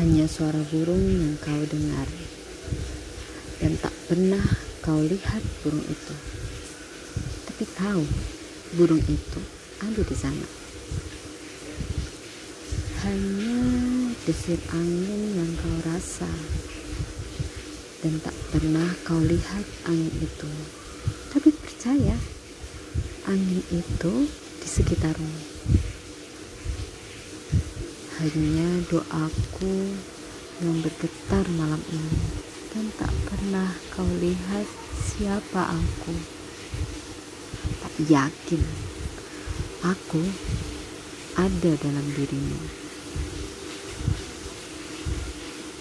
Hanya suara burung yang kau dengar. Dan tak pernah kau lihat burung itu. Tapi tahu burung itu ada di sana. Hanya desir angin yang kau rasa. Dan tak pernah kau lihat angin itu. Tapi percaya Angin itu di sekitarmu hanya doaku yang bergetar malam ini dan tak pernah kau lihat siapa aku. Tak yakin aku ada dalam dirimu.